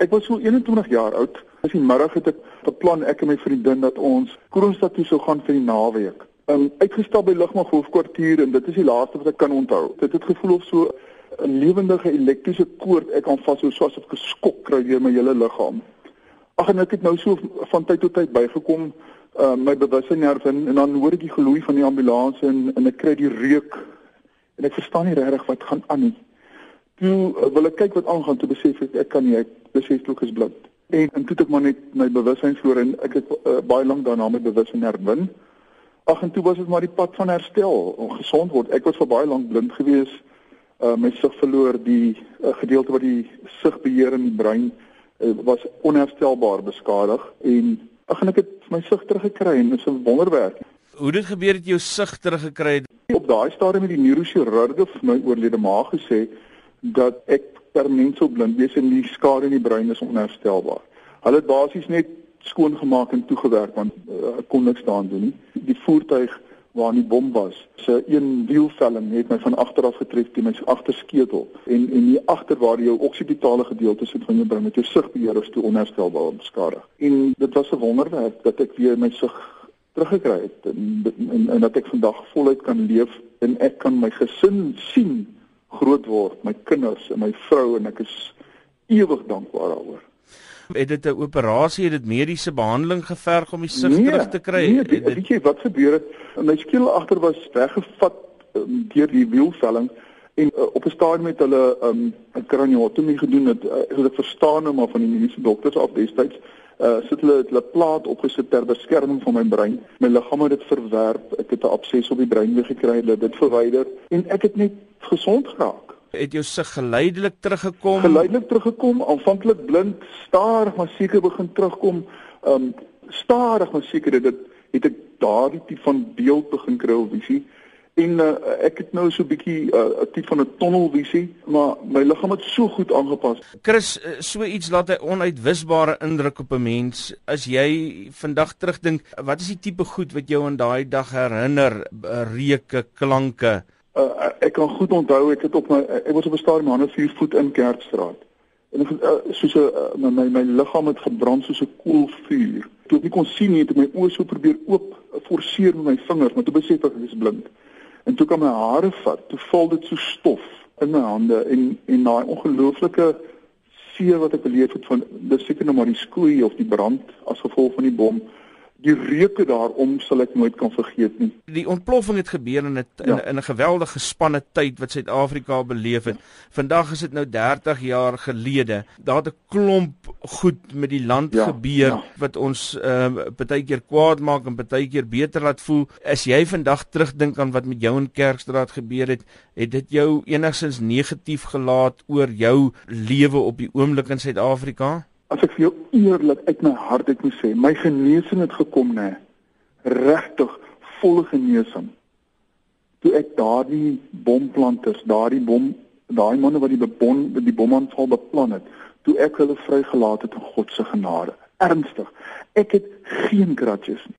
Ek was so 21 jaar oud. Dis die middag het ek beplan ek en my vriendin dat ons Kroonstad toe sou gaan vir die naweek. Um uitgestap by Lugmag hoofkwartier en dit is die laaste wat ek kan onthou. Dit het gevoel of so 'n lewendige elektriese koord ek aan vas so soos of 'n skok kry deur my hele liggaam. Ag en ek het nou so van tyd tot tyd bygekom uh my bewussyn herwin en dan hoor ek die geloei van die ambulans en en ek kry die reuk en ek verstaan nie regtig wat gaan aan nie. Toe uh, wil ek kyk wat aangaan toe besef ek ek kan nie ek beseflik is blind. En en toe het ek maar net my bewussyn verloor en ek het uh, baie lank daarna my bewussyn herwin. Ag en toe was dit maar die pad van herstel om gesond word. Ek was vir baie lank blind gewees. Uh my sig verloor die uh, gedeelte wat die sig beheer in die brein uh, was onherstelbaar beskadig en ag en ek het my sig teruggekry en dit is 'n wonderwerk. Hoe dit gebeur het jou sig teruggekry? Op daai stadium het die neurochirurg vir my oorlede ma gesê dat ek permanent sou blind wees en die skade in die brein is onherstelbaar. Hulle het basies net skoongemaak en toegewerk want uh, kon niks daaraan doen nie. Die voertuig waar die bom was, se een wielvelling het my van agter af getref teen my agtersketel en en die agter waar jou oksipitale gedeelte sit van jou brein met jou sigbeheer is toe onherstelbaar beskadig. En dit was 'n wonderwerk dat ek weer my sig teruggekry het en, en en dat ek vandag voluit kan leef en ek kan my gesin sien groot word, my kinders en my vrou en ek is ewig dankbaar daaroor. Het dit 'n operasie, het dit mediese behandeling geverg om die sig nee, terug te kry? Nee, dit, weet jy wat gebeur het? My skiel agter was weggevat um, deur die wielvelling en uh, op 'n stadium met hulle um, 'n kraniotomie gedoen het. Uh, ek verstaan nou maar van die mediese dokters af destyds uh sit hulle hulle plaat opgesit ter beskerming van my brein. My liggaam het dit verwerp. Ek het 'n abses op die brein weer gekry, hulle dit verwyder en ek het net gesond geraak. Het jou sig geleidelik teruggekom? Geleidelik teruggekom, aanvanklik blind, stadig maar seker begin terugkom. Um stadig maar seker dit het ek daardie tipe van beeld begin kry op visie. En uh, ek het nou so 'n bietjie 'n uh, tipe van 'n tunnelvisie, maar my liggaam het so goed aangepas. Chris, eh, so iets laat 'n onuitwisbare indruk op 'n mens. As jy vandag terugdink, wat is die tipe goed wat jou aan daai dag herinner? Reuke, klanke. Uh, ek kan goed onthou ek het op my ek was op 'n stadium aan 'n 4 voet in Kerkstraat. En ek soos 'n uh, my my liggaam het gebrand soos 'n koel vuur. Toe ek nie kon sien nie, het my oë so probeer oop forceer met my vingers, maar toe besef ek ek is blind. En toe kom my hare vat, toe val dit so stof in my hande en en daai ongelooflike seer wat ek beleef het van dis seker nog maar die skoei of die brand as gevolg van die bom die reuke daarom sal ek nooit kan vergeet nie. Die ontploffing het gebeur in 'n ja. in 'n geweldige spanne tyd wat Suid-Afrika beleef het. Vandag is dit nou 30 jaar gelede. Daar het 'n klomp goed met die land ja, gebeur ja. wat ons ehm uh, baie keer kwaad maak en baie keer beter laat voel. As jy vandag terugdink aan wat met jou in Kerkstraat gebeur het, het dit jou enigsins negatief gelaat oor jou lewe op die oomblik in Suid-Afrika? As ek vir jou eerlik uit my hart uit moet sê, my genesing het gekom nê. Regtig volle genesing. Toe ek daardie bomplanters, daardie bom, daai manne wat die bom die bomaanval beplan het, toe ek hulle vrygelaat het in God se genade. Ernstig. Ek het geen grudges nie.